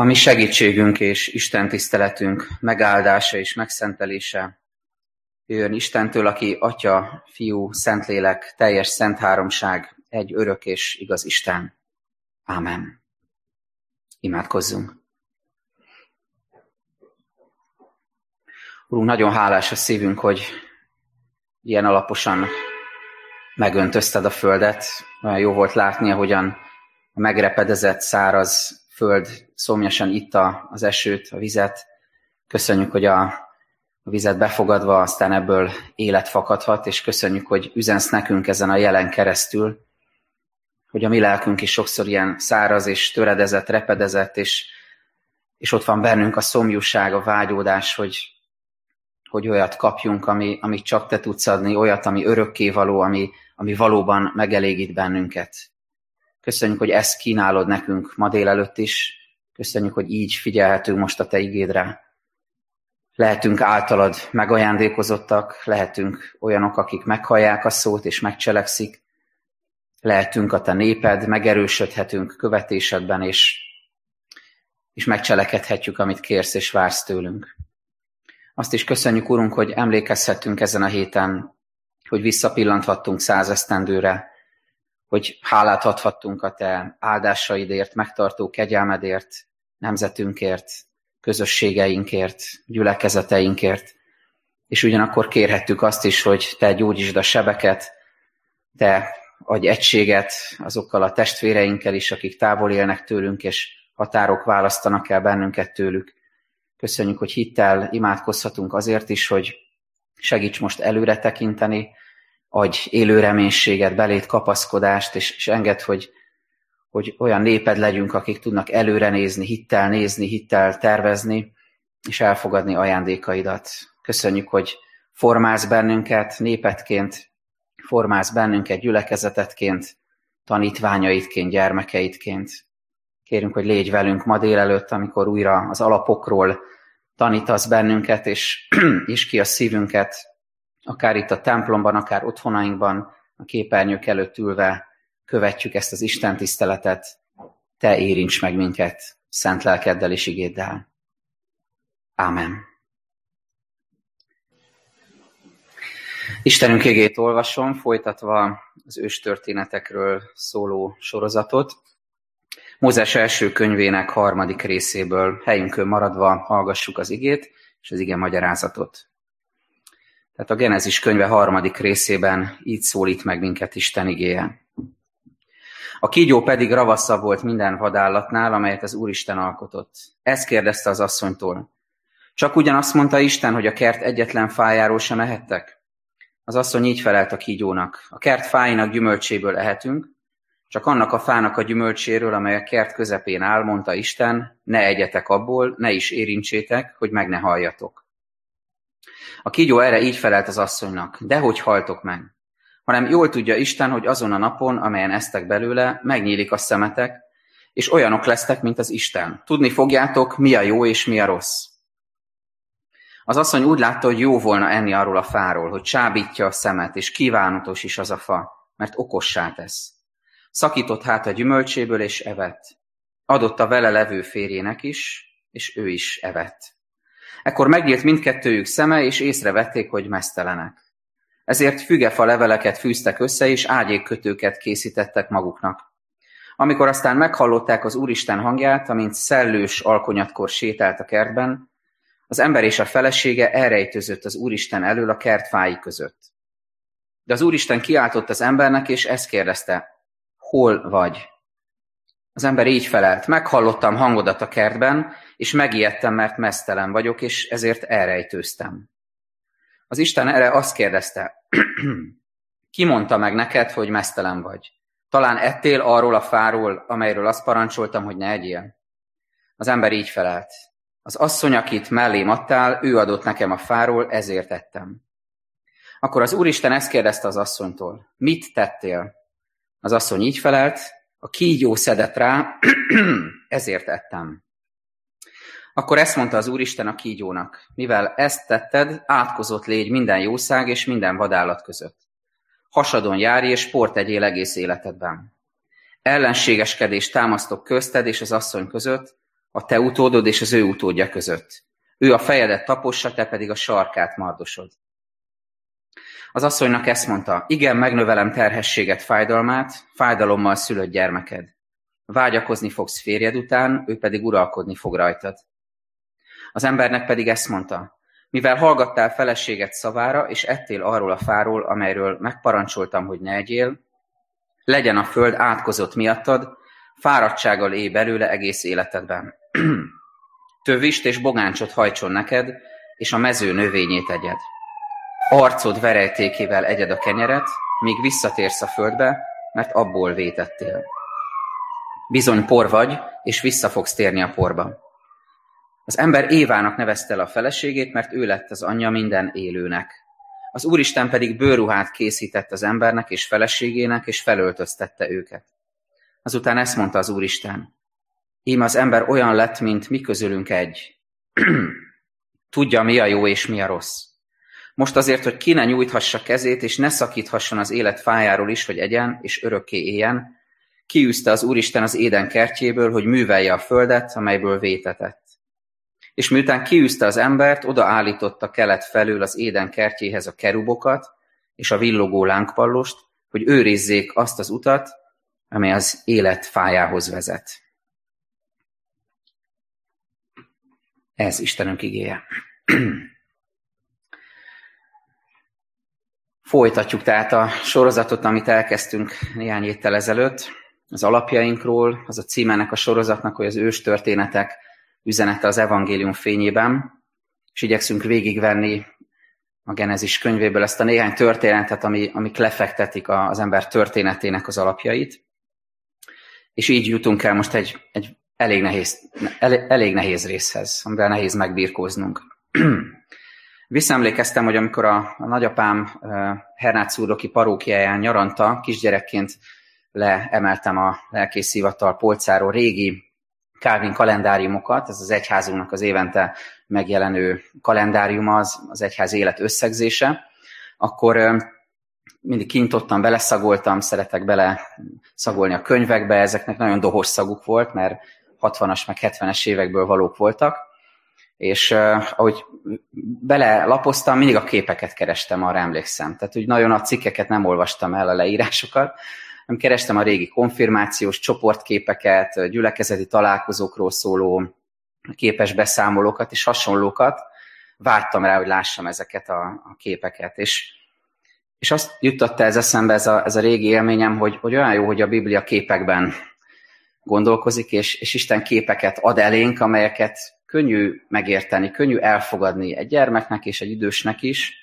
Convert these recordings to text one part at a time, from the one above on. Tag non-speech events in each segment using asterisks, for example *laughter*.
A mi segítségünk és Isten tiszteletünk megáldása és megszentelése jön Istentől, aki Atya, Fiú, Szentlélek, teljes szent háromság, egy örök és igaz Isten. Ámen. Imádkozzunk. Úrunk, nagyon hálás a szívünk, hogy ilyen alaposan megöntözted a földet. Olyan jó volt látni, ahogyan a megrepedezett, száraz föld szomjasan itta az esőt, a vizet. Köszönjük, hogy a, a vizet befogadva aztán ebből élet fakadhat, és köszönjük, hogy üzensz nekünk ezen a jelen keresztül, hogy a mi lelkünk is sokszor ilyen száraz és töredezett, repedezett, és, és ott van bennünk a szomjúság, a vágyódás, hogy, hogy olyat kapjunk, ami, amit csak te tudsz adni, olyat, ami örökkévaló, ami, ami valóban megelégít bennünket. Köszönjük, hogy ezt kínálod nekünk ma délelőtt is. Köszönjük, hogy így figyelhetünk most a Te igédre. Lehetünk általad megajándékozottak, lehetünk olyanok, akik meghallják a szót és megcselekszik. Lehetünk a Te néped, megerősödhetünk követésedben, és, és megcselekedhetjük, amit kérsz és vársz tőlünk. Azt is köszönjük, Urunk, hogy emlékezhetünk ezen a héten, hogy visszapillanthattunk százesztendőre, hogy hálát adhattunk a te áldásaidért, megtartó kegyelmedért, nemzetünkért, közösségeinkért, gyülekezeteinkért, és ugyanakkor kérhettük azt is, hogy te gyógyítsd a sebeket, te adj egységet azokkal a testvéreinkkel is, akik távol élnek tőlünk, és határok választanak el bennünket tőlük. Köszönjük, hogy hittel imádkozhatunk azért is, hogy segíts most előre tekinteni, adj élő reménységet, belét kapaszkodást, és, és enged, hogy, hogy olyan néped legyünk, akik tudnak előre nézni, hittel nézni, hittel tervezni, és elfogadni ajándékaidat. Köszönjük, hogy formálsz bennünket népetként, formálsz bennünket gyülekezetetként, tanítványaidként, gyermekeidként. Kérünk, hogy légy velünk ma délelőtt, amikor újra az alapokról tanítasz bennünket, és, *clears throat* és ki a szívünket akár itt a templomban, akár otthonainkban, a képernyők előtt ülve követjük ezt az Isten tiszteletet, te érints meg minket szent lelkeddel és igéddel. Ámen. Istenünk égét olvasom, folytatva az őstörténetekről szóló sorozatot. Mózes első könyvének harmadik részéből helyünkön maradva hallgassuk az igét és az ige magyarázatot. Tehát a Genezis könyve harmadik részében így szólít meg minket Isten igéje. A kígyó pedig ravaszabb volt minden vadállatnál, amelyet az Úristen alkotott. Ezt kérdezte az asszonytól. Csak ugyanazt mondta Isten, hogy a kert egyetlen fájáról sem ehettek? Az asszony így felelt a kígyónak. A kert fáinak gyümölcséből ehetünk, csak annak a fának a gyümölcséről, amely a kert közepén áll, mondta Isten, ne egyetek abból, ne is érintsétek, hogy meg ne halljatok. A kígyó erre így felelt az asszonynak, dehogy haltok meg, hanem jól tudja Isten, hogy azon a napon, amelyen eztek belőle, megnyílik a szemetek, és olyanok lesztek, mint az Isten. Tudni fogjátok, mi a jó és mi a rossz. Az asszony úgy látta, hogy jó volna enni arról a fáról, hogy csábítja a szemet, és kívánatos is az a fa, mert okossá tesz. Szakított hát a gyümölcséből, és evett. Adott a vele levő férjének is, és ő is evett. Ekkor megnyílt mindkettőjük szeme, és észrevették, hogy mesztelenek. Ezért fügefa leveleket fűztek össze, és ágyékkötőket készítettek maguknak. Amikor aztán meghallották az Úristen hangját, amint szellős alkonyatkor sétált a kertben, az ember és a felesége elrejtőzött az Úristen elől a kert fái között. De az Úristen kiáltott az embernek, és ezt kérdezte, hol vagy? Az ember így felelt, meghallottam hangodat a kertben, és megijedtem, mert mesztelen vagyok, és ezért elrejtőztem. Az Isten erre azt kérdezte, *clears throat* ki mondta meg neked, hogy mesztelen vagy? Talán ettél arról a fáról, amelyről azt parancsoltam, hogy ne egyél? Az ember így felelt. Az asszony, akit mellém adtál, ő adott nekem a fáról, ezért ettem. Akkor az Úristen ezt kérdezte az asszonytól. Mit tettél? Az asszony így felelt, a kígyó szedett rá, *clears throat* ezért ettem. Akkor ezt mondta az Úristen a kígyónak, mivel ezt tetted, átkozott légy minden jószág és minden vadállat között. Hasadon járj és sport tegyél egész életedben. Ellenségeskedést támasztok közted és az asszony között, a te utódod és az ő utódja között. Ő a fejedet tapossa, te pedig a sarkát mardosod. Az asszonynak ezt mondta, igen, megnövelem terhességet, fájdalmát, fájdalommal szülött gyermeked. Vágyakozni fogsz férjed után, ő pedig uralkodni fog rajtad. Az embernek pedig ezt mondta, mivel hallgattál feleséget szavára, és ettél arról a fáról, amelyről megparancsoltam, hogy ne egyél, legyen a föld átkozott miattad, fáradtsággal élj belőle egész életedben. *clears throat* Tövist és bogáncsot hajtson neked, és a mező növényét egyed. Arcod verejtékével egyed a kenyeret, míg visszatérsz a földbe, mert abból vétettél. Bizony por vagy, és vissza fogsz térni a porba. Az ember Évának nevezte el a feleségét, mert ő lett az anyja minden élőnek. Az Úristen pedig bőruhát készített az embernek és feleségének, és felöltöztette őket. Azután ezt mondta az Úristen. Ím az ember olyan lett, mint mi közülünk egy. *clears throat* Tudja, mi a jó és mi a rossz. Most azért, hogy ki ne nyújthassa kezét, és ne szakíthasson az élet fájáról is, hogy egyen és örökké éljen, kiűzte az Úristen az éden kertjéből, hogy művelje a földet, amelyből vétetett. És miután kiűzte az embert, odaállította kelet felül az éden kertjéhez a kerubokat és a villogó lángpallost, hogy őrizzék azt az utat, amely az élet fájához vezet. Ez Istenünk igéje. *clears throat* Folytatjuk tehát a sorozatot, amit elkezdtünk néhány héttel ezelőtt, az alapjainkról, az a címenek a sorozatnak, hogy az ős történetek üzenete az evangélium fényében, és igyekszünk végigvenni a Genezis könyvéből ezt a néhány történetet, ami, amik lefektetik az ember történetének az alapjait. És így jutunk el most egy, egy elég, nehéz, elég nehéz részhez, amivel nehéz megbírkóznunk. *clears throat* Visszaemlékeztem, hogy amikor a, a nagyapám Hernát úrdoki parókiáján nyaranta, kisgyerekként leemeltem a lelkész hivatal polcáról régi Calvin kalendáriumokat, ez az egyházunknak az évente megjelenő kalendáriuma, az, az egyház élet összegzése, akkor mindig kintottam, beleszagoltam, szeretek bele szagolni a könyvekbe, ezeknek nagyon dohos szaguk volt, mert 60-as meg 70-es évekből valók voltak, és uh, ahogy belelapoztam, mindig a képeket kerestem, arra emlékszem. Tehát úgy nagyon a cikkeket nem olvastam el, a leírásokat, hanem kerestem a régi konfirmációs csoportképeket, gyülekezeti találkozókról szóló képes beszámolókat és hasonlókat. Vártam rá, hogy lássam ezeket a, a képeket. És, és azt juttatta ez eszembe, ez a, ez a régi élményem, hogy, hogy olyan jó, hogy a Biblia képekben gondolkozik, és, és Isten képeket ad elénk, amelyeket könnyű megérteni, könnyű elfogadni egy gyermeknek és egy idősnek is,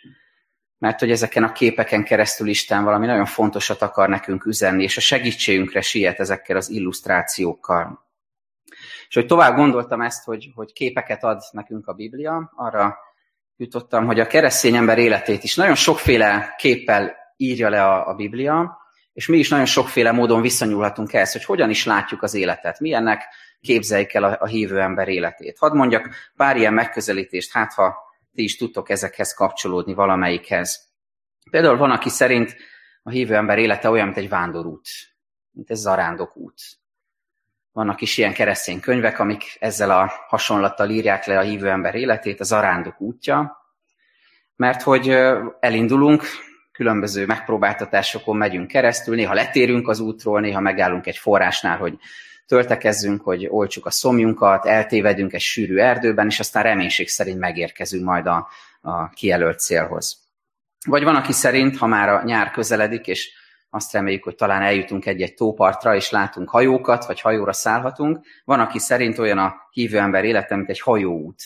mert hogy ezeken a képeken keresztül Isten valami nagyon fontosat akar nekünk üzenni, és a segítségünkre siet ezekkel az illusztrációkkal. És hogy tovább gondoltam ezt, hogy, hogy képeket ad nekünk a Biblia, arra jutottam, hogy a keresztény ember életét is nagyon sokféle képpel írja le a, a Biblia, és mi is nagyon sokféle módon visszanyúlhatunk ehhez, hogy hogyan is látjuk az életet, milyennek képzeljük el a, a hívő ember életét. Hadd mondjak pár ilyen megközelítést, hát ha ti is tudtok ezekhez kapcsolódni valamelyikhez. Például van, aki szerint a hívő ember élete olyan, mint egy vándorút, mint egy zarándokút. Vannak is ilyen keresztény könyvek, amik ezzel a hasonlattal írják le a hívő ember életét, a zarándok útja, mert hogy elindulunk, különböző megpróbáltatásokon megyünk keresztül, néha letérünk az útról, néha megállunk egy forrásnál, hogy töltekezzünk, hogy olcsuk a szomjunkat, eltévedünk egy sűrű erdőben, és aztán reménység szerint megérkezünk majd a, a kijelölt célhoz. Vagy van, aki szerint, ha már a nyár közeledik, és azt reméljük, hogy talán eljutunk egy-egy tópartra, és látunk hajókat, vagy hajóra szállhatunk. Van, aki szerint olyan a hívő ember élete, mint egy hajóút.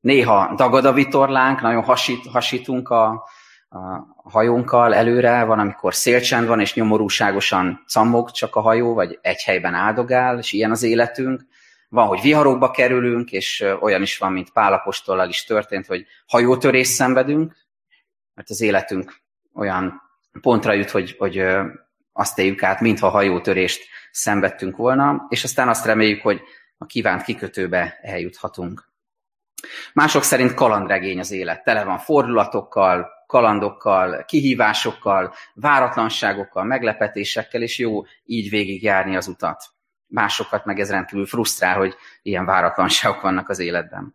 Néha dagad a vitorlánk, nagyon hasít, hasítunk a, a hajónkkal előre, van, amikor szélcsend van, és nyomorúságosan cammog csak a hajó, vagy egy helyben áldogál, és ilyen az életünk. Van, hogy viharokba kerülünk, és olyan is van, mint Pálapostollal is történt, hogy hajótörés szenvedünk, mert az életünk olyan pontra jut, hogy, hogy azt éljük át, mintha hajótörést szenvedtünk volna, és aztán azt reméljük, hogy a kívánt kikötőbe eljuthatunk. Mások szerint kalandregény az élet, tele van fordulatokkal, kalandokkal, kihívásokkal, váratlanságokkal, meglepetésekkel, és jó így végigjárni az utat. másokat meg ez rendkívül frusztrál, hogy ilyen váratlanságok vannak az életben.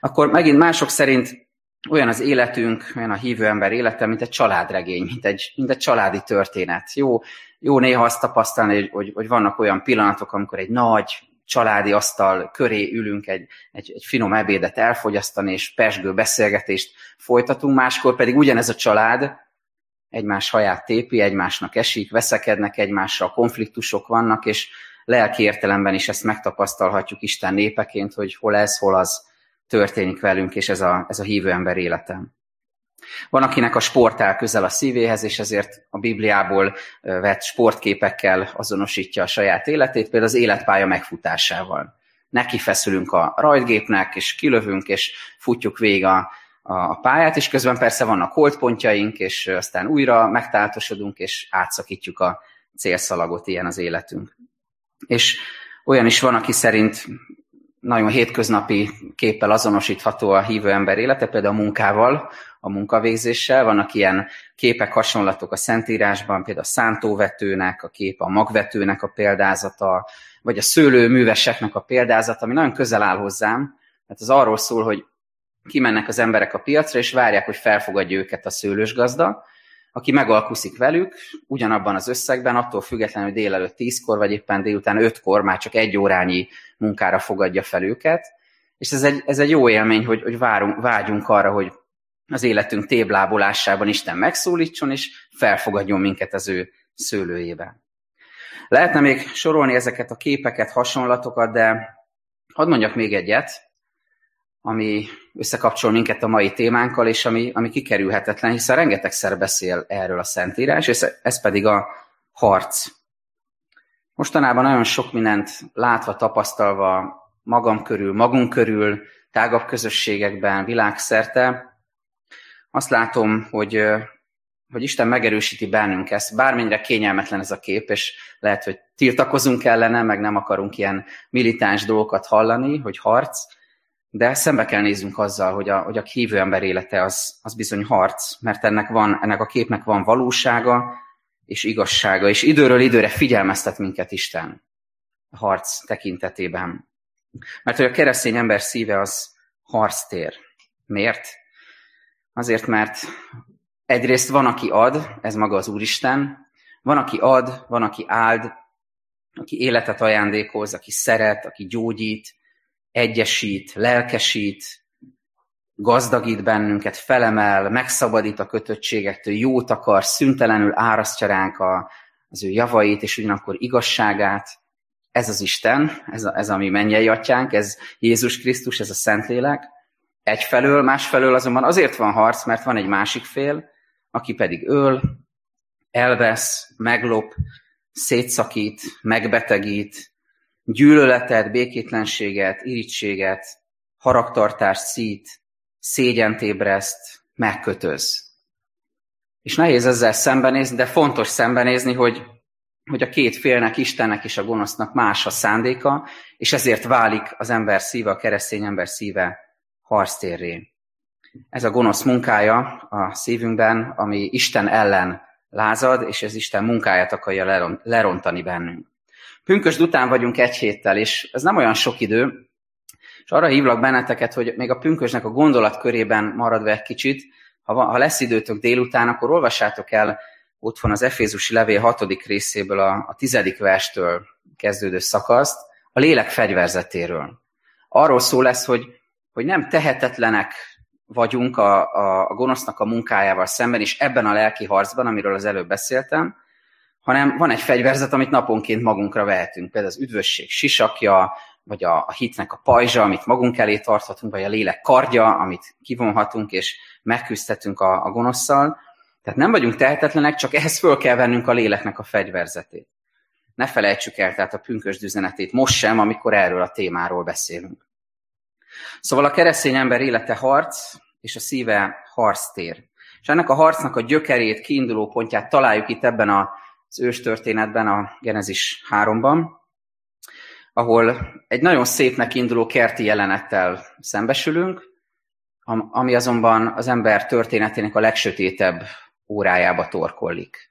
Akkor megint mások szerint olyan az életünk, olyan a hívő ember élete, mint egy családregény, mint egy, mint egy családi történet. Jó, jó néha azt tapasztalni, hogy, hogy, hogy vannak olyan pillanatok, amikor egy nagy családi asztal köré ülünk egy, egy, egy finom ebédet elfogyasztani, és pesgő beszélgetést folytatunk, máskor pedig ugyanez a család egymás haját tépi, egymásnak esik, veszekednek egymással, konfliktusok vannak, és lelki értelemben is ezt megtapasztalhatjuk Isten népeként, hogy hol ez, hol az történik velünk, és ez a, ez a hívő ember élete. Van, akinek a sport áll közel a szívéhez, és ezért a Bibliából vett sportképekkel azonosítja a saját életét, például az életpálya megfutásával. Neki feszülünk a rajtgépnek, és kilövünk, és futjuk végig a, a pályát, és közben persze vannak holdpontjaink, és aztán újra megtáltosodunk, és átszakítjuk a célszalagot, ilyen az életünk. És olyan is van, aki szerint nagyon hétköznapi képpel azonosítható a hívő ember élete, például a munkával, a munkavégzéssel. Vannak ilyen képek, hasonlatok a Szentírásban, például a szántóvetőnek a kép, a magvetőnek a példázata, vagy a szőlőműveseknek a példázata, ami nagyon közel áll hozzám, mert az arról szól, hogy kimennek az emberek a piacra, és várják, hogy felfogadja őket a szőlős gazda, aki megalkuszik velük, ugyanabban az összegben, attól függetlenül, hogy délelőtt tízkor, vagy éppen délután ötkor már csak egy órányi munkára fogadja fel őket. És ez egy, ez egy jó élmény, hogy, hogy várunk, vágyunk arra, hogy az életünk téblábolásában Isten megszólítson, és felfogadjon minket az ő szőlőjébe. Lehetne még sorolni ezeket a képeket, hasonlatokat, de hadd mondjak még egyet, ami összekapcsol minket a mai témánkkal, és ami, ami kikerülhetetlen, hiszen rengetegszer beszél erről a Szentírás, és ez pedig a harc. Mostanában nagyon sok mindent látva, tapasztalva magam körül, magunk körül, tágabb közösségekben, világszerte, azt látom, hogy, hogy Isten megerősíti bennünk ezt. Bármennyire kényelmetlen ez a kép, és lehet, hogy tiltakozunk ellene, meg nem akarunk ilyen militáns dolgokat hallani, hogy harc, de szembe kell néznünk azzal, hogy a, hogy a hívő ember élete az, az bizony harc, mert ennek, van, ennek a képnek van valósága és igazsága, és időről időre figyelmeztet minket Isten a harc tekintetében. Mert hogy a keresztény ember szíve az harctér. Miért? Azért, mert egyrészt van, aki ad, ez maga az Úristen, van, aki ad, van, aki áld, aki életet ajándékoz, aki szeret, aki gyógyít, egyesít, lelkesít, gazdagít bennünket, felemel, megszabadít a kötöttségektől, jót akar, szüntelenül árasztja ránk a, az ő javait, és ugyanakkor igazságát. Ez az Isten, ez a, ez a mi mennyei atyánk, ez Jézus Krisztus, ez a Szentlélek. Egyfelől, másfelől azonban azért van harc, mert van egy másik fél, aki pedig öl, elvesz, meglop, szétszakít, megbetegít, gyűlöletet, békétlenséget, irítséget, haragtartást szít, szégyent ébreszt, megkötöz. És nehéz ezzel szembenézni, de fontos szembenézni, hogy, hogy a két félnek, Istennek és a gonosznak más a szándéka, és ezért válik az ember szíve, a keresztény ember szíve harctérré. Ez a gonosz munkája a szívünkben, ami Isten ellen lázad, és ez Isten munkáját akarja lerontani bennünk. Pünkösd után vagyunk egy héttel, és ez nem olyan sok idő, és arra hívlak benneteket, hogy még a pünkösnek a gondolatkörében maradva egy kicsit, ha, ha lesz időtök délután, akkor olvassátok el ott van az Efézusi levél hatodik részéből a, a tizedik verstől kezdődő szakaszt, a lélek fegyverzetéről. Arról szó lesz, hogy, hogy nem tehetetlenek vagyunk a, a, a gonosznak a munkájával szemben, és ebben a lelki harcban, amiről az előbb beszéltem, hanem van egy fegyverzet, amit naponként magunkra vehetünk. Például az üdvösség sisakja, vagy a, a hitnek a pajzsa, amit magunk elé tarthatunk, vagy a lélek kardja, amit kivonhatunk, és megküzdhetünk a, a gonoszszal. Tehát nem vagyunk tehetetlenek, csak ehhez föl kell vennünk a léleknek a fegyverzetét. Ne felejtsük el tehát a pünkös üzenetét most sem, amikor erről a témáról beszélünk. Szóval a keresztény ember élete harc, és a szíve harctér. És ennek a harcnak a gyökerét, kiinduló pontját találjuk itt ebben a az őstörténetben, a Genezis 3-ban, ahol egy nagyon szépnek induló kerti jelenettel szembesülünk, ami azonban az ember történetének a legsötétebb órájába torkollik.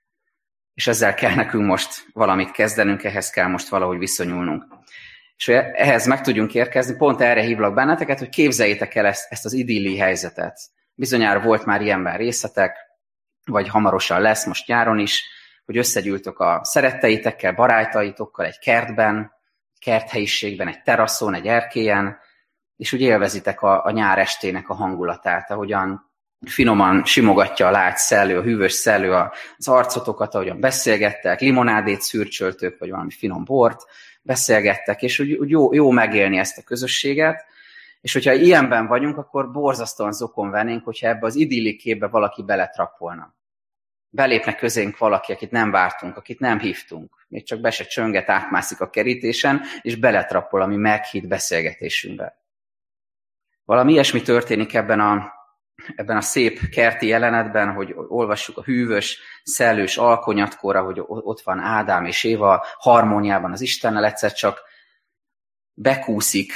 és ezzel kell nekünk most valamit kezdenünk, ehhez kell most valahogy viszonyulnunk. És hogy ehhez meg tudjunk érkezni, pont erre hívlak benneteket, hogy képzeljétek el ezt, ezt az idilli helyzetet. Bizonyára volt már ilyenben részletek, vagy hamarosan lesz, most nyáron is, hogy összegyűltök a szeretteitekkel, barátaitokkal egy kertben, kerthelyiségben, egy teraszon, egy erkélyen, és úgy élvezitek a, a nyár estének a hangulatát, ahogyan finoman simogatja a lágy szellő, a hűvös szellő az arcotokat, ahogyan beszélgettek, limonádét szürcsöltök, vagy valami finom bort beszélgettek, és úgy, úgy jó, jó megélni ezt a közösséget, és hogyha ilyenben vagyunk, akkor borzasztóan zokon vennénk, hogyha ebbe az idillik képbe valaki beletrappolna. Belépne közénk valaki, akit nem vártunk, akit nem hívtunk, még csak be se csönget, átmászik a kerítésen, és beletrappol a mi meghitt beszélgetésünkbe. Valami ilyesmi történik ebben a ebben a szép kerti jelenetben, hogy olvassuk a hűvös, szellős alkonyatkor, hogy ott van Ádám és Éva harmóniában az Istennel, egyszer csak bekúszik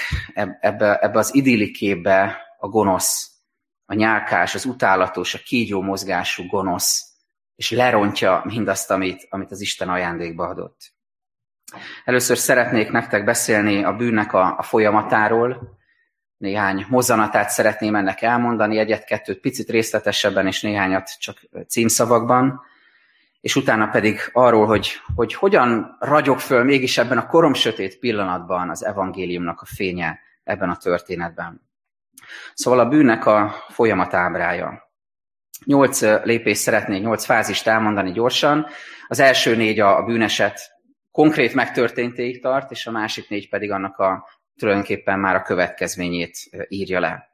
ebbe, ebbe az idilli képbe a gonosz, a nyálkás, az utálatos, a kígyó mozgású gonosz, és lerontja mindazt, amit, amit az Isten ajándékba adott. Először szeretnék nektek beszélni a bűnnek a, a folyamatáról, néhány mozzanatát szeretném ennek elmondani, egyet-kettőt picit részletesebben, és néhányat csak címszavakban, és utána pedig arról, hogy, hogy hogyan ragyog föl mégis ebben a koromsötét pillanatban az evangéliumnak a fénye ebben a történetben. Szóval a bűnnek a folyamatábrája. Nyolc lépést szeretnék, nyolc fázist elmondani gyorsan. Az első négy a bűneset konkrét megtörténtéig tart, és a másik négy pedig annak a tulajdonképpen már a következményét írja le.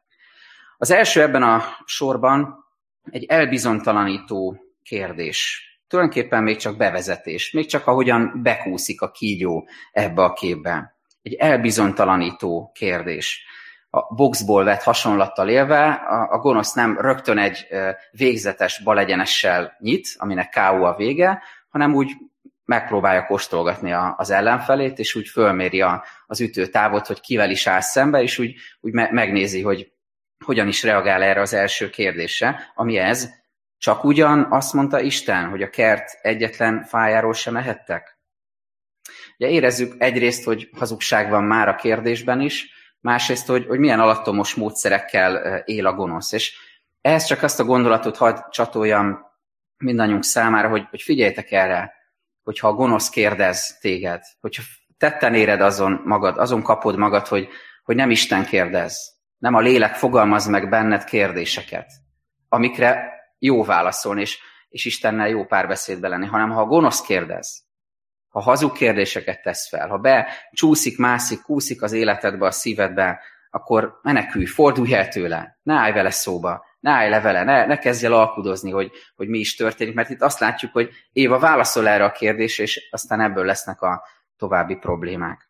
Az első ebben a sorban egy elbizonytalanító kérdés. Tulajdonképpen még csak bevezetés, még csak ahogyan bekúszik a kígyó ebbe a képbe. Egy elbizonytalanító kérdés. A boxból vett hasonlattal élve, a, a gonosz nem rögtön egy végzetes balegyenessel nyit, aminek KO a vége, hanem úgy megpróbálja kóstolgatni a, az ellenfelét, és úgy fölméri a, az ütőtávot, hogy kivel is áll szembe, és úgy, úgy me, megnézi, hogy hogyan is reagál erre az első kérdésre, ami ez, csak ugyan azt mondta Isten, hogy a kert egyetlen fájáról sem ehettek? Ugye érezzük egyrészt, hogy hazugság van már a kérdésben is, másrészt, hogy, hogy milyen alattomos módszerekkel él a gonosz. És ehhez csak azt a gondolatot hadd csatoljam mindannyiunk számára, hogy, hogy figyeljetek erre, hogyha a gonosz kérdez téged, hogyha tetten éred azon magad, azon kapod magad, hogy, hogy nem Isten kérdez, nem a lélek fogalmaz meg benned kérdéseket, amikre jó válaszolni, és, és Istennel jó párbeszédbe lenni, hanem ha a gonosz kérdez, ha hazug kérdéseket tesz fel, ha be csúszik, mászik, kúszik az életedbe, a szívedbe, akkor menekülj, fordulj el tőle, ne állj vele szóba, ne állj le vele, ne, ne kezdj el alkudozni, hogy, hogy mi is történik, mert itt azt látjuk, hogy Éva válaszol erre a kérdésre, és aztán ebből lesznek a további problémák.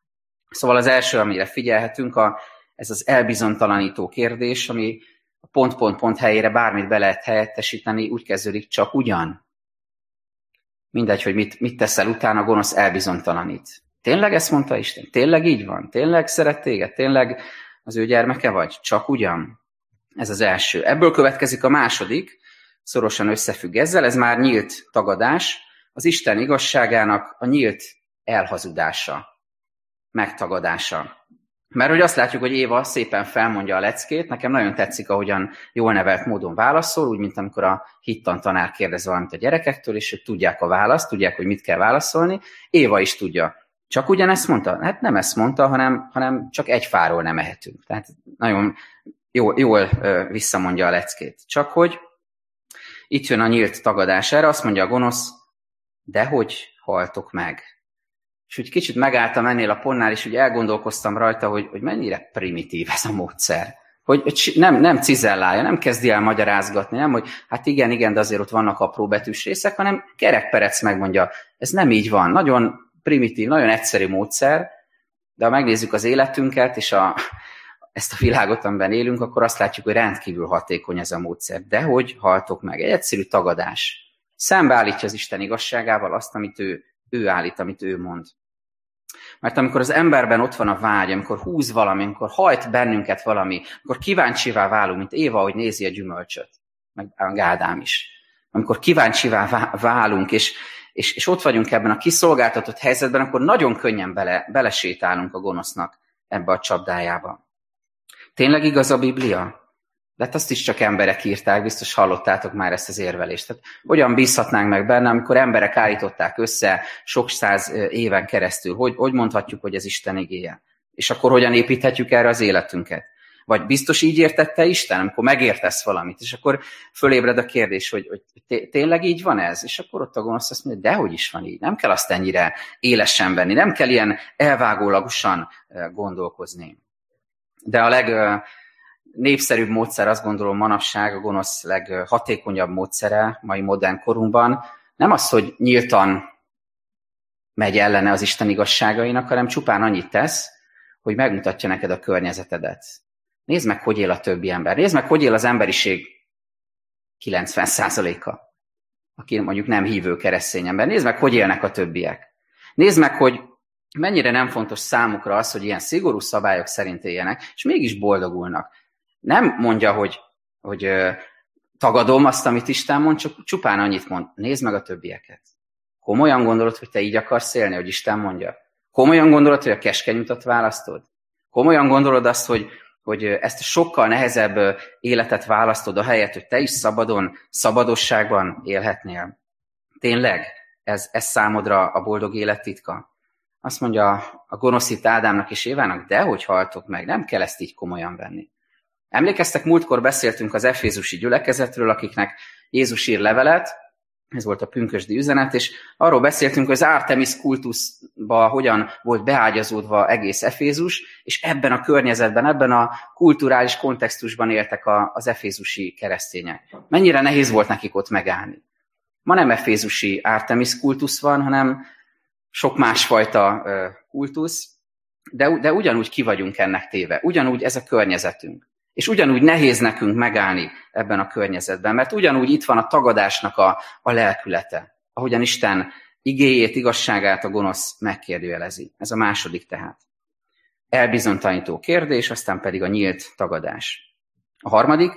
Szóval az első, amire figyelhetünk, a, ez az elbizonytalanító kérdés, ami pont-pont-pont helyére bármit be lehet helyettesíteni, úgy kezdődik, csak ugyan. Mindegy, hogy mit, mit teszel utána, gonosz elbizonytalanít. Tényleg ezt mondta Isten? Tényleg így van? Tényleg szeret téged? Tényleg az ő gyermeke vagy? Csak ugyan? Ez az első. Ebből következik a második, szorosan összefügg ezzel, ez már nyílt tagadás, az Isten igazságának a nyílt elhazudása, megtagadása. Mert hogy azt látjuk, hogy Éva szépen felmondja a leckét, nekem nagyon tetszik, ahogyan jól nevelt módon válaszol, úgy, mint amikor a hittan tanár kérdez valamit a gyerekektől, és ők tudják a választ, tudják, hogy mit kell válaszolni. Éva is tudja. Csak ugyanezt mondta? Hát nem ezt mondta, hanem, hanem csak egy fáról nem ehetünk. Tehát nagyon jól, jól visszamondja a leckét. Csak hogy itt jön a nyílt tagadás erre, azt mondja a gonosz, de hogy haltok meg? És úgy kicsit megálltam ennél a pontnál, és úgy elgondolkoztam rajta, hogy, hogy mennyire primitív ez a módszer. Hogy, hogy nem, nem cizellálja, nem kezdi el magyarázgatni, nem, hogy hát igen, igen, de azért ott vannak apró betűs részek, hanem kerekperec megmondja, ez nem így van. Nagyon primitív, nagyon egyszerű módszer, de ha megnézzük az életünket, és a, ezt a világot, amiben élünk, akkor azt látjuk, hogy rendkívül hatékony ez a módszer. De hogy haltok meg? Egy egyszerű tagadás. Szembeállítja az Isten igazságával azt, amit ő, ő állít, amit ő mond. Mert amikor az emberben ott van a vágy, amikor húz valami, amikor hajt bennünket valami, akkor kíváncsivá válunk, mint Éva, hogy nézi a gyümölcsöt, meg Gádám is. Amikor kíváncsivá válunk, és, és, és ott vagyunk ebben a kiszolgáltatott helyzetben, akkor nagyon könnyen bele, belesétálunk a gonosznak ebbe a csapdájába. Tényleg igaz a Biblia? De hát azt is csak emberek írták, biztos hallottátok már ezt az érvelést. Tehát hogyan bízhatnánk meg benne, amikor emberek állították össze sok száz éven keresztül? Hogy, hogy mondhatjuk, hogy ez Isten igéje? És akkor hogyan építhetjük erre az életünket? Vagy biztos így értette Isten, amikor megértesz valamit, és akkor fölébred a kérdés, hogy, hogy tényleg így van ez? És akkor ott a gonosz azt mondja, dehogy is van így. Nem kell azt ennyire élesen venni, nem kell ilyen elvágólagosan gondolkozni. De a leg népszerűbb módszer, azt gondolom manapság a gonosz leghatékonyabb módszere mai modern korunkban, nem az, hogy nyíltan megy ellene az Isten igazságainak, hanem csupán annyit tesz, hogy megmutatja neked a környezetedet. Nézd meg, hogy él a többi ember. Nézd meg, hogy él az emberiség 90%-a, aki mondjuk nem hívő keresztény ember. Nézd meg, hogy élnek a többiek. Nézd meg, hogy mennyire nem fontos számukra az, hogy ilyen szigorú szabályok szerint éljenek, és mégis boldogulnak. Nem mondja, hogy, hogy tagadom azt, amit Isten mond, csak csupán annyit mond. Nézd meg a többieket. Komolyan gondolod, hogy te így akarsz élni, hogy Isten mondja? Komolyan gondolod, hogy a keskeny utat választod? Komolyan gondolod azt, hogy, hogy ezt sokkal nehezebb életet választod a helyet, hogy te is szabadon, szabadosságban élhetnél? Tényleg? Ez, ez számodra a boldog élet titka? Azt mondja a gonoszít Ádámnak és Évának, de hogy haltok meg, nem kell ezt így komolyan venni. Emlékeztek, múltkor beszéltünk az efézusi gyülekezetről, akiknek Jézus ír levelet, ez volt a pünkösdi üzenet, és arról beszéltünk, hogy az Artemis kultuszba hogyan volt beágyazódva egész Efézus, és ebben a környezetben, ebben a kulturális kontextusban éltek a, az efézusi keresztények. Mennyire nehéz volt nekik ott megállni. Ma nem efézusi Artemis kultusz van, hanem sok másfajta kultusz, de, de ugyanúgy ki vagyunk ennek téve. Ugyanúgy ez a környezetünk. És ugyanúgy nehéz nekünk megállni ebben a környezetben, mert ugyanúgy itt van a tagadásnak a, a lelkülete, ahogyan Isten igéjét, igazságát a gonosz megkérdőjelezi. Ez a második tehát. Elbizonytalanító kérdés, aztán pedig a nyílt tagadás. A harmadik,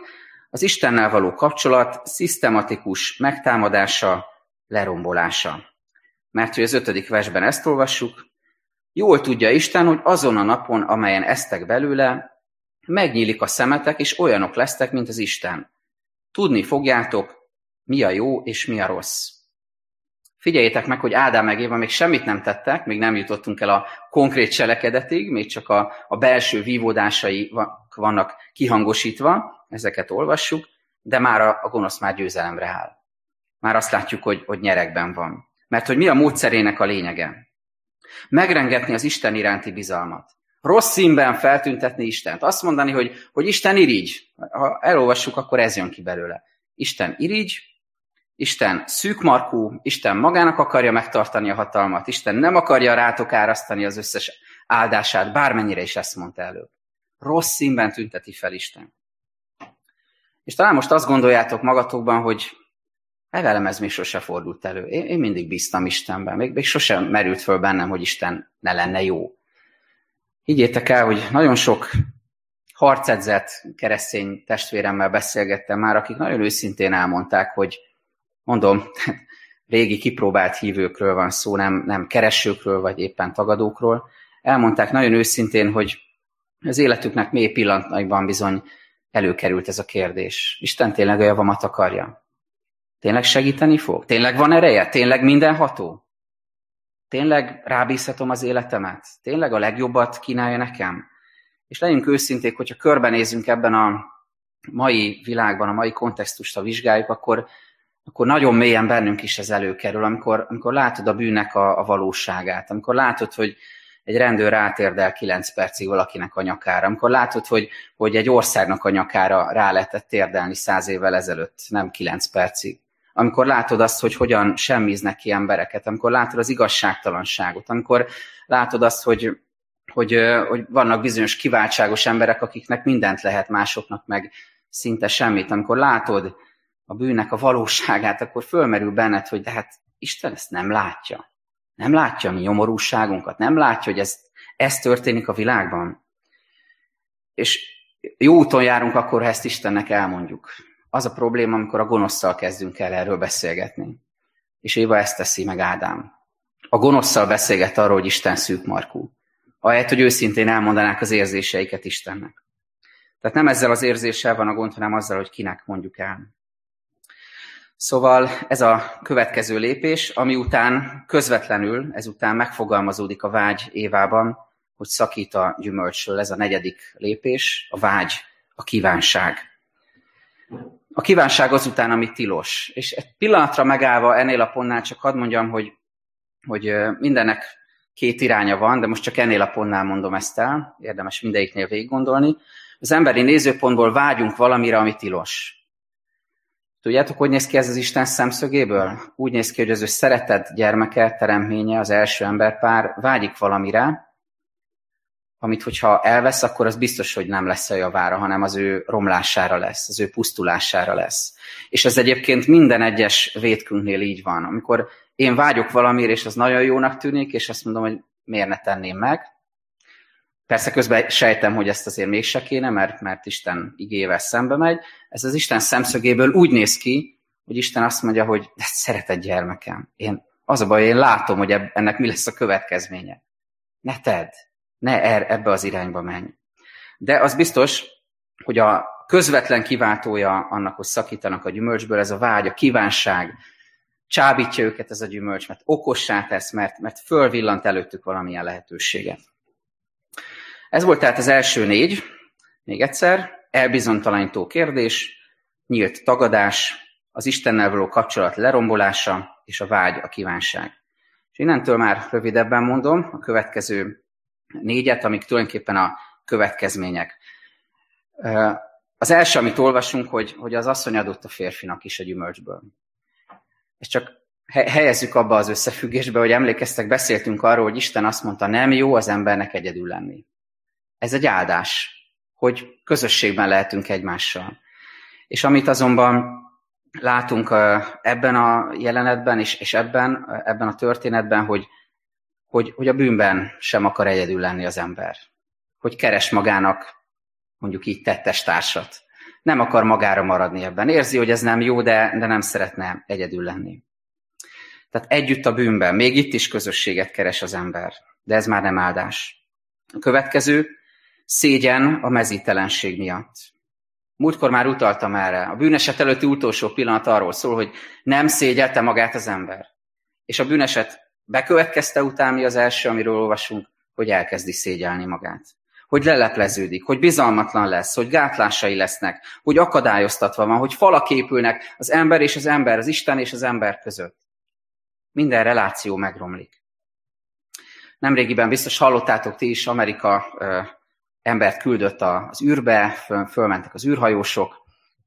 az Istennel való kapcsolat szisztematikus megtámadása, lerombolása. Mert hogy az ötödik versben ezt olvassuk, jól tudja Isten, hogy azon a napon, amelyen eztek belőle, Megnyílik a szemetek, és olyanok lesztek, mint az Isten. Tudni fogjátok, mi a jó és mi a rossz. Figyeljétek meg, hogy Ádám meg Éva még semmit nem tettek, még nem jutottunk el a konkrét cselekedetig, még csak a, a belső vívódásai vannak kihangosítva, ezeket olvassuk, de már a, a gonosz már győzelemre áll. Már azt látjuk, hogy, hogy nyerekben van. Mert hogy mi a módszerének a lényege? Megrengetni az Isten iránti bizalmat rossz színben feltüntetni Istent. Azt mondani, hogy, hogy Isten irigy. Ha elolvassuk, akkor ez jön ki belőle. Isten irigy, Isten szűkmarkú, Isten magának akarja megtartani a hatalmat, Isten nem akarja rátok árasztani az összes áldását, bármennyire is ezt mondta előbb. Rossz színben tünteti fel Isten. És talán most azt gondoljátok magatokban, hogy velem ez még sose fordult elő. Én, én mindig bíztam Istenben, még, még sosem merült föl bennem, hogy Isten ne lenne jó. Higgyétek el, hogy nagyon sok harcedzett keresztény testvéremmel beszélgettem már, akik nagyon őszintén elmondták, hogy mondom, *laughs* régi kipróbált hívőkről van szó, nem, nem keresőkről, vagy éppen tagadókról. Elmondták nagyon őszintén, hogy az életüknek mély pillanataiban bizony előkerült ez a kérdés. Isten tényleg a javamat akarja? Tényleg segíteni fog? Tényleg van ereje? Tényleg mindenható? Tényleg rábízhatom az életemet? Tényleg a legjobbat kínálja nekem? És legyünk őszinték, hogyha körbenézünk ebben a mai világban, a mai kontextust, a vizsgáljuk, akkor, akkor nagyon mélyen bennünk is ez előkerül, amikor, amikor látod a bűnnek a, a valóságát, amikor látod, hogy egy rendőr rátérdel 9 percig valakinek a nyakára, amikor látod, hogy, hogy egy országnak a nyakára rá lehetett térdelni száz évvel ezelőtt, nem 9 percig amikor látod azt, hogy hogyan semmiznek ki embereket, amikor látod az igazságtalanságot, amikor látod azt, hogy, hogy, hogy vannak bizonyos kiváltságos emberek, akiknek mindent lehet másoknak, meg szinte semmit. Amikor látod a bűnnek a valóságát, akkor fölmerül benned, hogy de hát Isten ezt nem látja. Nem látja a mi nyomorúságunkat, nem látja, hogy ez, ez történik a világban. És jó úton járunk akkor, ha ezt Istennek elmondjuk az a probléma, amikor a gonoszszal kezdünk el erről beszélgetni. És Éva ezt teszi meg Ádám. A gonoszszal beszélget arról, hogy Isten szűk markú. Ahelyett, hogy őszintén elmondanák az érzéseiket Istennek. Tehát nem ezzel az érzéssel van a gond, hanem azzal, hogy kinek mondjuk el. Szóval ez a következő lépés, ami után közvetlenül, ezután megfogalmazódik a vágy Évában, hogy szakít a gyümölcsről. Ez a negyedik lépés, a vágy, a kívánság. A kívánság azután, ami tilos. És egy pillanatra megállva ennél a pontnál csak hadd mondjam, hogy, hogy mindennek két iránya van, de most csak ennél a pontnál mondom ezt el, érdemes mindegyiknél végig gondolni. Az emberi nézőpontból vágyunk valamire, ami tilos. Tudjátok, hogy néz ki ez az Isten szemszögéből? Úgy néz ki, hogy az ő szeretett gyermeke, teremtménye, az első emberpár vágyik valamire, amit hogyha elvesz, akkor az biztos, hogy nem lesz a javára, hanem az ő romlására lesz, az ő pusztulására lesz. És ez egyébként minden egyes vétkünknél így van. Amikor én vágyok valamire, és az nagyon jónak tűnik, és azt mondom, hogy miért ne tenném meg. Persze közben sejtem, hogy ezt azért mégse kéne, mert, mert Isten igével szembe megy. Ez az Isten szemszögéből úgy néz ki, hogy Isten azt mondja, hogy de szeretett gyermekem. Én, az a baj, én látom, hogy ennek mi lesz a következménye. Ne tedd, ne er, ebbe az irányba menj. De az biztos, hogy a közvetlen kiváltója annak, hogy szakítanak a gyümölcsből, ez a vágy, a kívánság, csábítja őket ez a gyümölcs, mert okossá tesz, mert, mert fölvillant előttük valamilyen lehetőséget. Ez volt tehát az első négy, még egyszer, elbizonytalanító kérdés, nyílt tagadás, az Istennel való kapcsolat lerombolása és a vágy, a kívánság. És innentől már rövidebben mondom a következő négyet, amik tulajdonképpen a következmények. Az első, amit olvasunk, hogy, hogy az asszony adott a férfinak is a gyümölcsből. És csak helyezzük abba az összefüggésbe, hogy emlékeztek, beszéltünk arról, hogy Isten azt mondta, nem jó az embernek egyedül lenni. Ez egy áldás, hogy közösségben lehetünk egymással. És amit azonban látunk ebben a jelenetben és, és ebben, ebben a történetben, hogy, hogy, hogy a bűnben sem akar egyedül lenni az ember. Hogy keres magának mondjuk így tettes társat. Nem akar magára maradni ebben. Érzi, hogy ez nem jó, de, de nem szeretne egyedül lenni. Tehát együtt a bűnben. Még itt is közösséget keres az ember. De ez már nem áldás. A következő, szégyen a mezítelenség miatt. Múltkor már utaltam erre. A bűneset előtti utolsó pillanat arról szól, hogy nem szégyelte magát az ember. És a bűneset bekövetkezte után mi az első, amiről olvasunk, hogy elkezdi szégyelni magát. Hogy lelepleződik, hogy bizalmatlan lesz, hogy gátlásai lesznek, hogy akadályoztatva van, hogy falak épülnek az ember és az ember, az Isten és az ember között. Minden reláció megromlik. Nemrégiben biztos hallottátok ti is, Amerika embert küldött az űrbe, föl, fölmentek az űrhajósok,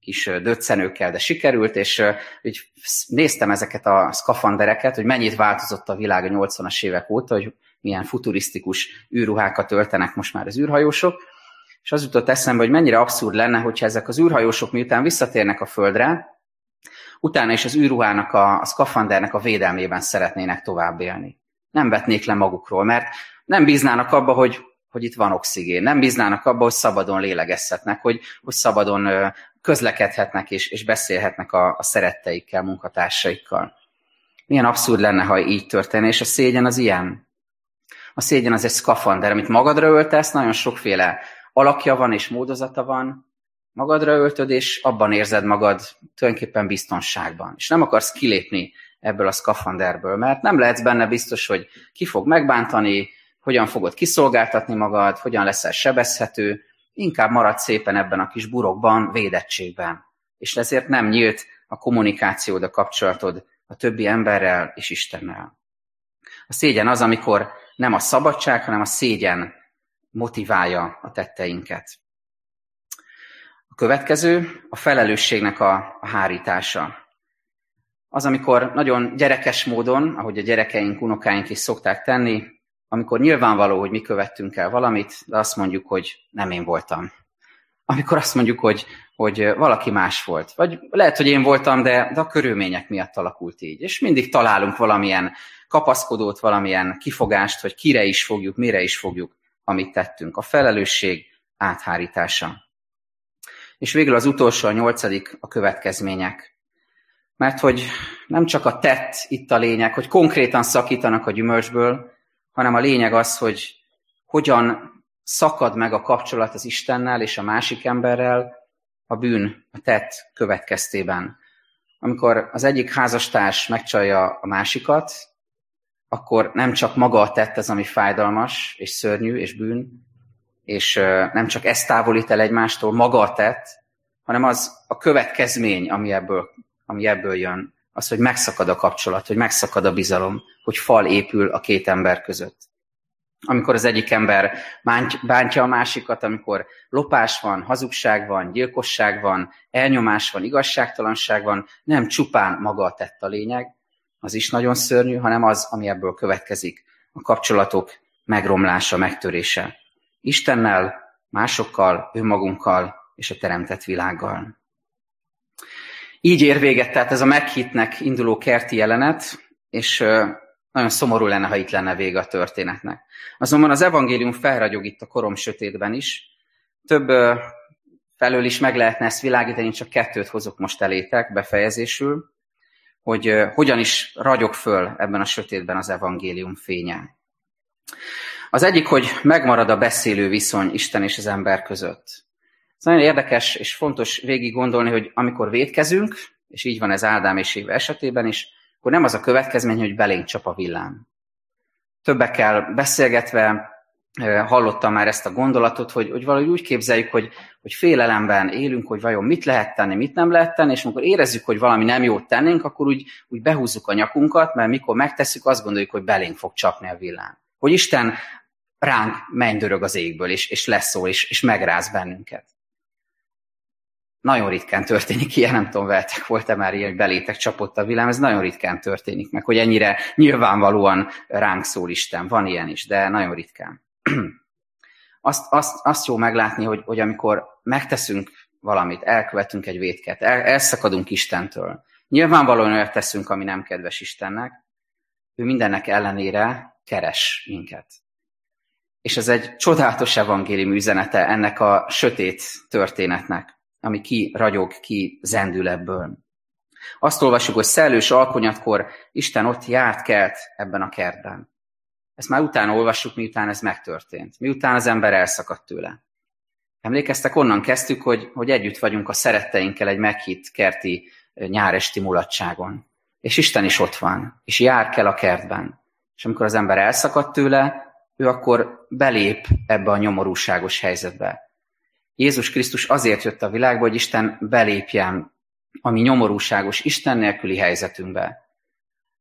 kis döccenőkkel, de sikerült, és úgy néztem ezeket a szkafandereket, hogy mennyit változott a világ a 80-as évek óta, hogy milyen futurisztikus űrruhákat öltenek most már az űrhajósok, és az jutott eszembe, hogy mennyire abszurd lenne, hogyha ezek az űrhajósok miután visszatérnek a Földre, utána is az űrruhának, a, a szkafandernek a védelmében szeretnének tovább élni. Nem vetnék le magukról, mert nem bíznának abba, hogy hogy itt van oxigén. Nem bíznának abba, hogy szabadon lélegezhetnek, hogy, hogy szabadon közlekedhetnek és, és beszélhetnek a, a szeretteikkel, munkatársaikkal. Milyen abszurd lenne, ha így történne, és a szégyen az ilyen. A szégyen az egy szkafander, amit magadra öltesz, nagyon sokféle alakja van és módozata van, magadra öltöd, és abban érzed magad tulajdonképpen biztonságban. És nem akarsz kilépni ebből a szkafanderből, mert nem lehetsz benne biztos, hogy ki fog megbántani, hogyan fogod kiszolgáltatni magad, hogyan leszel sebezhető, inkább marad szépen ebben a kis burokban, védettségben. És ezért nem nyílt a kommunikációd, a kapcsolatod a többi emberrel és Istennel. A szégyen az, amikor nem a szabadság, hanem a szégyen motiválja a tetteinket. A következő a felelősségnek a, a hárítása. Az, amikor nagyon gyerekes módon, ahogy a gyerekeink, unokáink is szokták tenni, amikor nyilvánvaló, hogy mi követtünk el valamit, de azt mondjuk, hogy nem én voltam. Amikor azt mondjuk, hogy, hogy valaki más volt. Vagy lehet, hogy én voltam, de, de a körülmények miatt alakult így. És mindig találunk valamilyen kapaszkodót, valamilyen kifogást, hogy kire is fogjuk, mire is fogjuk, amit tettünk. A felelősség áthárítása. És végül az utolsó, a nyolcadik, a következmények. Mert hogy nem csak a tett itt a lényeg, hogy konkrétan szakítanak a gyümölcsből, hanem a lényeg az, hogy hogyan szakad meg a kapcsolat az Istennel és a másik emberrel a bűn, a tett következtében. Amikor az egyik házastárs megcsalja a másikat, akkor nem csak maga a tett az, ami fájdalmas és szörnyű és bűn, és nem csak ezt távolít el egymástól, maga a tett, hanem az a következmény, ami ebből, ami ebből jön, az, hogy megszakad a kapcsolat, hogy megszakad a bizalom, hogy fal épül a két ember között. Amikor az egyik ember bántja a másikat, amikor lopás van, hazugság van, gyilkosság van, elnyomás van, igazságtalanság van, nem csupán maga a tett a lényeg, az is nagyon szörnyű, hanem az, ami ebből következik, a kapcsolatok megromlása, megtörése. Istennel, másokkal, önmagunkkal és a teremtett világgal. Így ér véget tehát ez a meghitnek induló kerti jelenet, és nagyon szomorú lenne, ha itt lenne vége a történetnek. Azonban az evangélium felragyog itt a korom sötétben is. Több felől is meg lehetne ezt világítani, csak kettőt hozok most elétek befejezésül, hogy hogyan is ragyog föl ebben a sötétben az evangélium fénye. Az egyik, hogy megmarad a beszélő viszony Isten és az ember között. Ez nagyon érdekes és fontos végig gondolni, hogy amikor védkezünk, és így van ez Ádám és Éva esetében is, akkor nem az a következmény, hogy belénk csap a villám. Többekkel beszélgetve hallottam már ezt a gondolatot, hogy, hogy valahogy úgy képzeljük, hogy, hogy félelemben élünk, hogy vajon mit lehet tenni, mit nem lehet tenni, és amikor érezzük, hogy valami nem jót tennénk, akkor úgy, úgy behúzzuk a nyakunkat, mert mikor megtesszük, azt gondoljuk, hogy belénk fog csapni a villám. Hogy Isten ránk mennydörög az égből, és, és leszól, és, és megráz bennünket. Nagyon ritkán történik ilyen, nem tudom, veletek volt-e már ilyen, hogy belétek csapott a villám, ez nagyon ritkán történik meg, hogy ennyire nyilvánvalóan ránk szól Isten. Van ilyen is, de nagyon ritkán. *clears throat* azt, azt, azt jó meglátni, hogy, hogy amikor megteszünk valamit, elkövetünk egy vétket, el, elszakadunk Istentől, nyilvánvalóan olyat teszünk, ami nem kedves Istennek, ő mindennek ellenére keres minket. És ez egy csodálatos evangélium üzenete ennek a sötét történetnek ami ki ragyog, ki zendül ebből. Azt olvasjuk, hogy szellős alkonyatkor Isten ott járt kelt ebben a kertben. Ezt már utána olvassuk, miután ez megtörtént. Miután az ember elszakadt tőle. Emlékeztek, onnan kezdtük, hogy, hogy együtt vagyunk a szeretteinkkel egy meghitt kerti nyáresti mulatságon. És Isten is ott van, és jár kell a kertben. És amikor az ember elszakadt tőle, ő akkor belép ebbe a nyomorúságos helyzetbe. Jézus Krisztus azért jött a világba, hogy Isten belépjen a mi nyomorúságos Isten nélküli helyzetünkbe.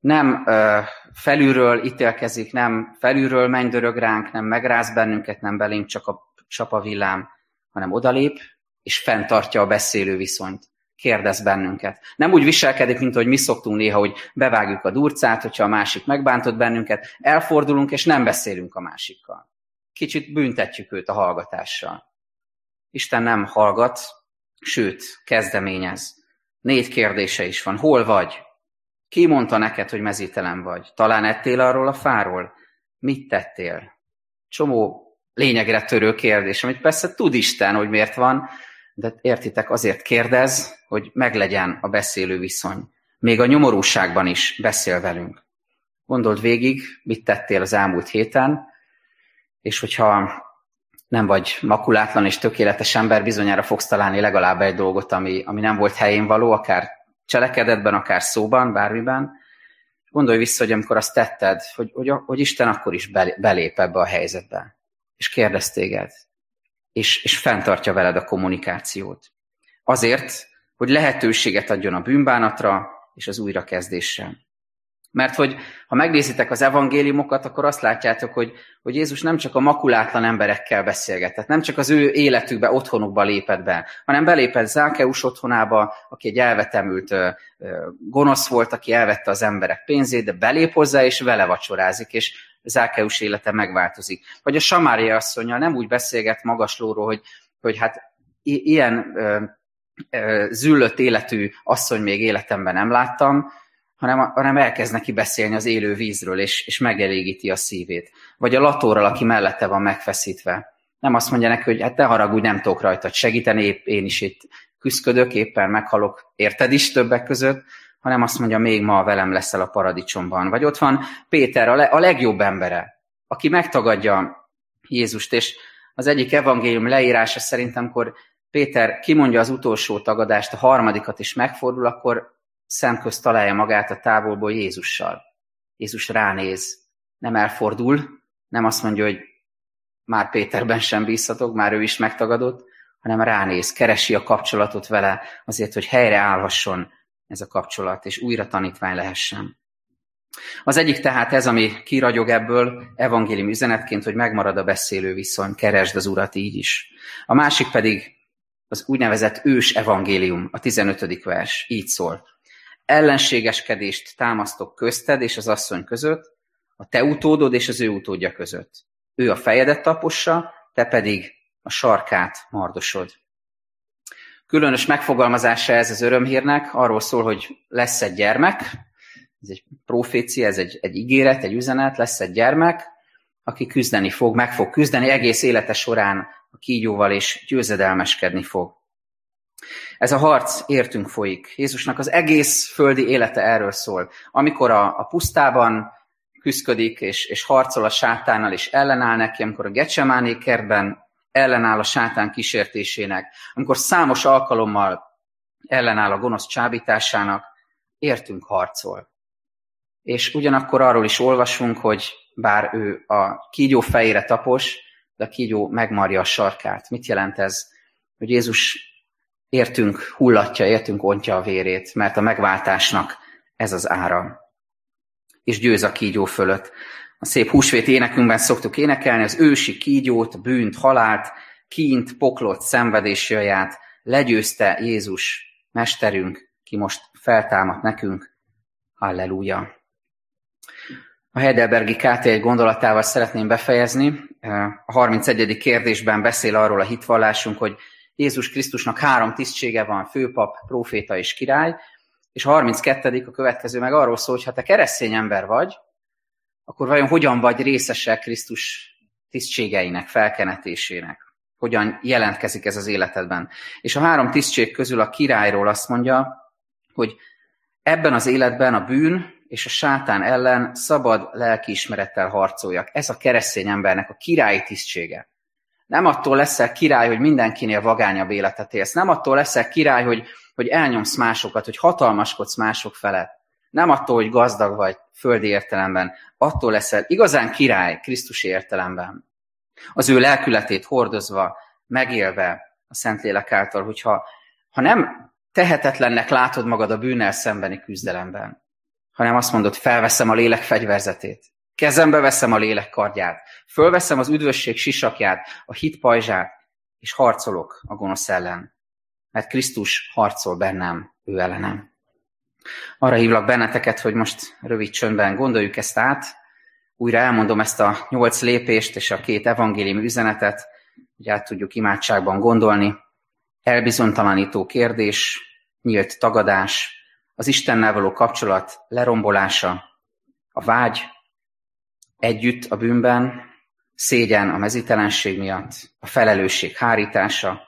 Nem ö, felülről ítélkezik, nem felülről mennydörög ránk, nem megráz bennünket, nem belénk csak a csap villám, hanem odalép, és fenntartja a beszélő viszonyt. Kérdez bennünket. Nem úgy viselkedik, mint hogy mi szoktunk néha, hogy bevágjuk a durcát, hogyha a másik megbántott bennünket, elfordulunk, és nem beszélünk a másikkal. Kicsit büntetjük őt a hallgatással. Isten nem hallgat, sőt, kezdeményez. Négy kérdése is van. Hol vagy? Ki mondta neked, hogy mezítelen vagy? Talán ettél arról a fáról? Mit tettél? Csomó lényegre törő kérdés, amit persze tud Isten, hogy miért van, de értitek, azért kérdez, hogy meglegyen a beszélő viszony. Még a nyomorúságban is beszél velünk. Gondold végig, mit tettél az elmúlt héten, és hogyha nem vagy makulátlan és tökéletes ember, bizonyára fogsz találni legalább egy dolgot, ami, ami nem volt helyén való, akár cselekedetben, akár szóban, bármiben. Gondolj vissza, hogy amikor azt tetted, hogy, hogy, hogy Isten akkor is belép ebbe a helyzetbe, és kérdez téged, és, és fenntartja veled a kommunikációt. Azért, hogy lehetőséget adjon a bűnbánatra és az újrakezdésre. Mert hogy ha megnézitek az evangéliumokat, akkor azt látjátok, hogy, hogy Jézus nem csak a makulátlan emberekkel beszélgetett, nem csak az ő életükbe, otthonukba lépett be, hanem belépett Zákeus otthonába, aki egy elvetemült gonosz volt, aki elvette az emberek pénzét, de belép hozzá, és vele vacsorázik, és Zákeus élete megváltozik. Vagy a Samária asszonyjal nem úgy beszélget magaslóról, hogy, hogy hát ilyen ö, ö, züllött életű asszony még életemben nem láttam, hanem, hanem elkezd neki beszélni az élő vízről, és, és megelégíti a szívét. Vagy a latóral, aki mellette van megfeszítve. Nem azt mondja neki, hogy hát te haragudj, nem tudok rajtad segíteni, épp én is itt küzdködök, éppen meghalok, érted is többek között, hanem azt mondja, még ma velem leszel a paradicsomban. Vagy ott van Péter, a, le, a legjobb embere, aki megtagadja Jézust, és az egyik evangélium leírása szerintem, amikor Péter kimondja az utolsó tagadást, a harmadikat is megfordul, akkor szemközt találja magát a távolból Jézussal. Jézus ránéz, nem elfordul, nem azt mondja, hogy már Péterben sem bízhatok, már ő is megtagadott, hanem ránéz, keresi a kapcsolatot vele azért, hogy helyre állhasson ez a kapcsolat, és újra tanítvány lehessen. Az egyik tehát ez, ami kiragyog ebből evangélium üzenetként, hogy megmarad a beszélő viszony, keresd az urat így is. A másik pedig az úgynevezett ős evangélium, a 15. vers, így szól. Ellenségeskedést támasztok közted és az asszony között, a te utódod és az ő utódja között. Ő a fejedet tapossa, te pedig a sarkát mardosod. Különös megfogalmazása ez az örömhírnek, arról szól, hogy lesz egy gyermek, ez egy profécia, ez egy, egy ígéret, egy üzenet, lesz egy gyermek, aki küzdeni fog, meg fog küzdeni egész élete során a kígyóval, és győzedelmeskedni fog. Ez a harc értünk folyik. Jézusnak az egész földi élete erről szól. Amikor a, a pusztában küzdik, és, és harcol a sátánnal, és ellenáll neki, amikor a Gecsemáné kertben ellenáll a sátán kísértésének, amikor számos alkalommal ellenáll a gonosz csábításának, értünk harcol. És ugyanakkor arról is olvasunk, hogy bár ő a kígyó fejére tapos, de a kígyó megmarja a sarkát. Mit jelent ez? Hogy Jézus értünk hullatja, értünk ontja a vérét, mert a megváltásnak ez az ára. És győz a kígyó fölött. A szép húsvét énekünkben szoktuk énekelni az ősi kígyót, bűnt, halált, kínt, poklot, szenvedésjaját, legyőzte Jézus, mesterünk, ki most feltámadt nekünk. Halleluja! A Heidelbergi KT egy gondolatával szeretném befejezni. A 31. kérdésben beszél arról a hitvallásunk, hogy Jézus Krisztusnak három tisztsége van, főpap, próféta és király, és a 32. a következő meg arról szól, hogy ha te keresztény ember vagy, akkor vajon hogyan vagy részese Krisztus tisztségeinek, felkenetésének? Hogyan jelentkezik ez az életedben? És a három tisztség közül a királyról azt mondja, hogy ebben az életben a bűn és a sátán ellen szabad lelkiismerettel harcoljak. Ez a keresztény embernek a királyi tisztsége. Nem attól leszel király, hogy mindenkinél vagányabb életet élsz. Nem attól leszel király, hogy, hogy elnyomsz másokat, hogy hatalmaskodsz mások felett. Nem attól, hogy gazdag vagy földi értelemben. Attól leszel igazán király Krisztusi értelemben. Az ő lelkületét hordozva, megélve a Szentlélek által, hogyha ha nem tehetetlennek látod magad a bűnnel szembeni küzdelemben, hanem azt mondod, felveszem a lélek fegyverzetét, kezembe veszem a lélek kardját, fölveszem az üdvösség sisakját, a hit pajzsát, és harcolok a gonosz ellen, mert Krisztus harcol bennem, ő ellenem. Arra hívlak benneteket, hogy most rövid csöndben gondoljuk ezt át, újra elmondom ezt a nyolc lépést és a két evangélium üzenetet, hogy át tudjuk imádságban gondolni. Elbizonytalanító kérdés, nyílt tagadás, az Istennel való kapcsolat lerombolása, a vágy, együtt a bűnben, szégyen a mezítelenség miatt, a felelősség hárítása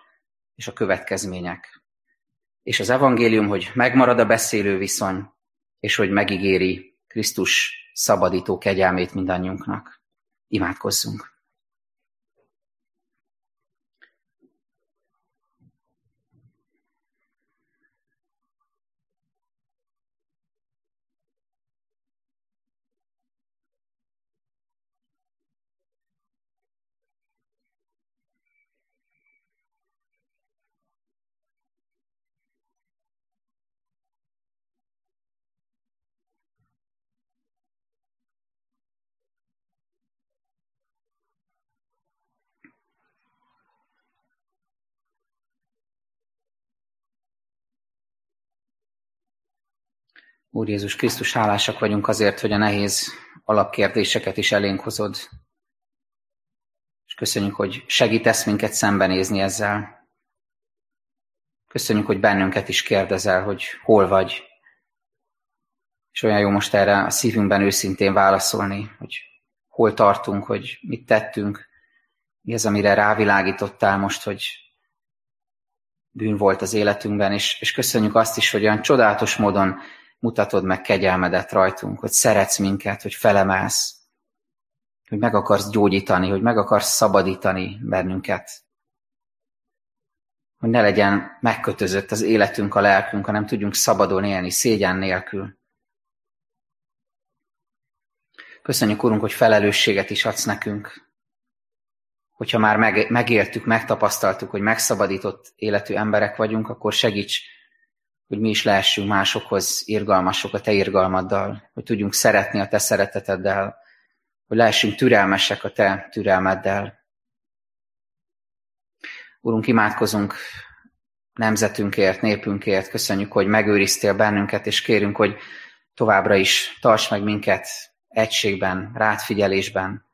és a következmények. És az evangélium, hogy megmarad a beszélő viszony, és hogy megígéri Krisztus szabadító kegyelmét mindannyiunknak. Imádkozzunk! Úr Jézus Krisztus, hálásak vagyunk azért, hogy a nehéz alapkérdéseket is elénk hozod. És köszönjük, hogy segítesz minket szembenézni ezzel. Köszönjük, hogy bennünket is kérdezel, hogy hol vagy. És olyan jó most erre a szívünkben őszintén válaszolni, hogy hol tartunk, hogy mit tettünk, mi az, amire rávilágítottál most, hogy bűn volt az életünkben, és, és köszönjük azt is, hogy olyan csodálatos módon mutatod meg kegyelmedet rajtunk, hogy szeretsz minket, hogy felemelsz, hogy meg akarsz gyógyítani, hogy meg akarsz szabadítani bennünket. Hogy ne legyen megkötözött az életünk, a lelkünk, hanem tudjunk szabadon élni, szégyen nélkül. Köszönjük, Urunk, hogy felelősséget is adsz nekünk. Hogyha már megéltük, megtapasztaltuk, hogy megszabadított életű emberek vagyunk, akkor segíts, hogy mi is lehessünk másokhoz irgalmasok a Te irgalmaddal, hogy tudjunk szeretni a Te szereteteddel, hogy lehessünk türelmesek a Te türelmeddel. Urunk, imádkozunk nemzetünkért, népünkért, köszönjük, hogy megőriztél bennünket, és kérünk, hogy továbbra is tarts meg minket egységben, rátfigyelésben,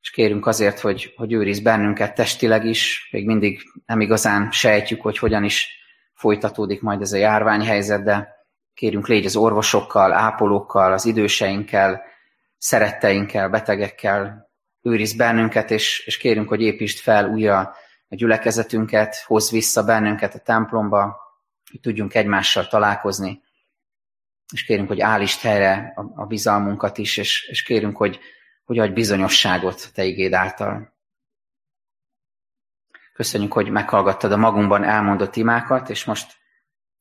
és kérünk azért, hogy, hogy őriz bennünket testileg is, még mindig nem igazán sejtjük, hogy hogyan is folytatódik majd ez a járványhelyzet, de kérünk légy az orvosokkal, ápolókkal, az időseinkkel, szeretteinkkel, betegekkel, őriz bennünket, és, és kérünk, hogy építsd fel újra a gyülekezetünket, hozz vissza bennünket a templomba, hogy tudjunk egymással találkozni, és kérünk, hogy állítsd helyre a, a bizalmunkat is, és, és kérünk, hogy, hogy adj bizonyosságot Te igéd által. Köszönjük, hogy meghallgattad a magunkban elmondott imákat, és most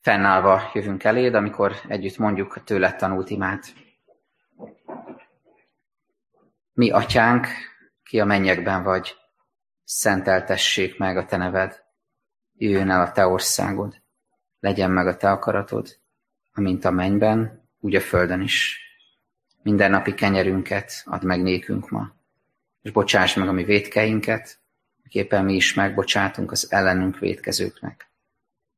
fennállva jövünk eléd, amikor együtt mondjuk a tőled tanult imát. Mi, atyánk, ki a mennyekben vagy, szenteltessék meg a te neved, jöjjön el a te országod, legyen meg a te akaratod, amint a mennyben, úgy a földön is. Minden napi kenyerünket add meg nékünk ma, és bocsáss meg a mi védkeinket, miképpen mi is megbocsátunk az ellenünk védkezőknek.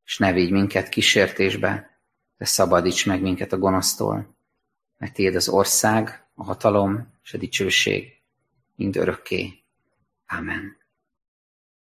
És ne vigy minket kísértésbe, de szabadíts meg minket a gonosztól, mert tiéd az ország, a hatalom és a dicsőség mind örökké. Amen.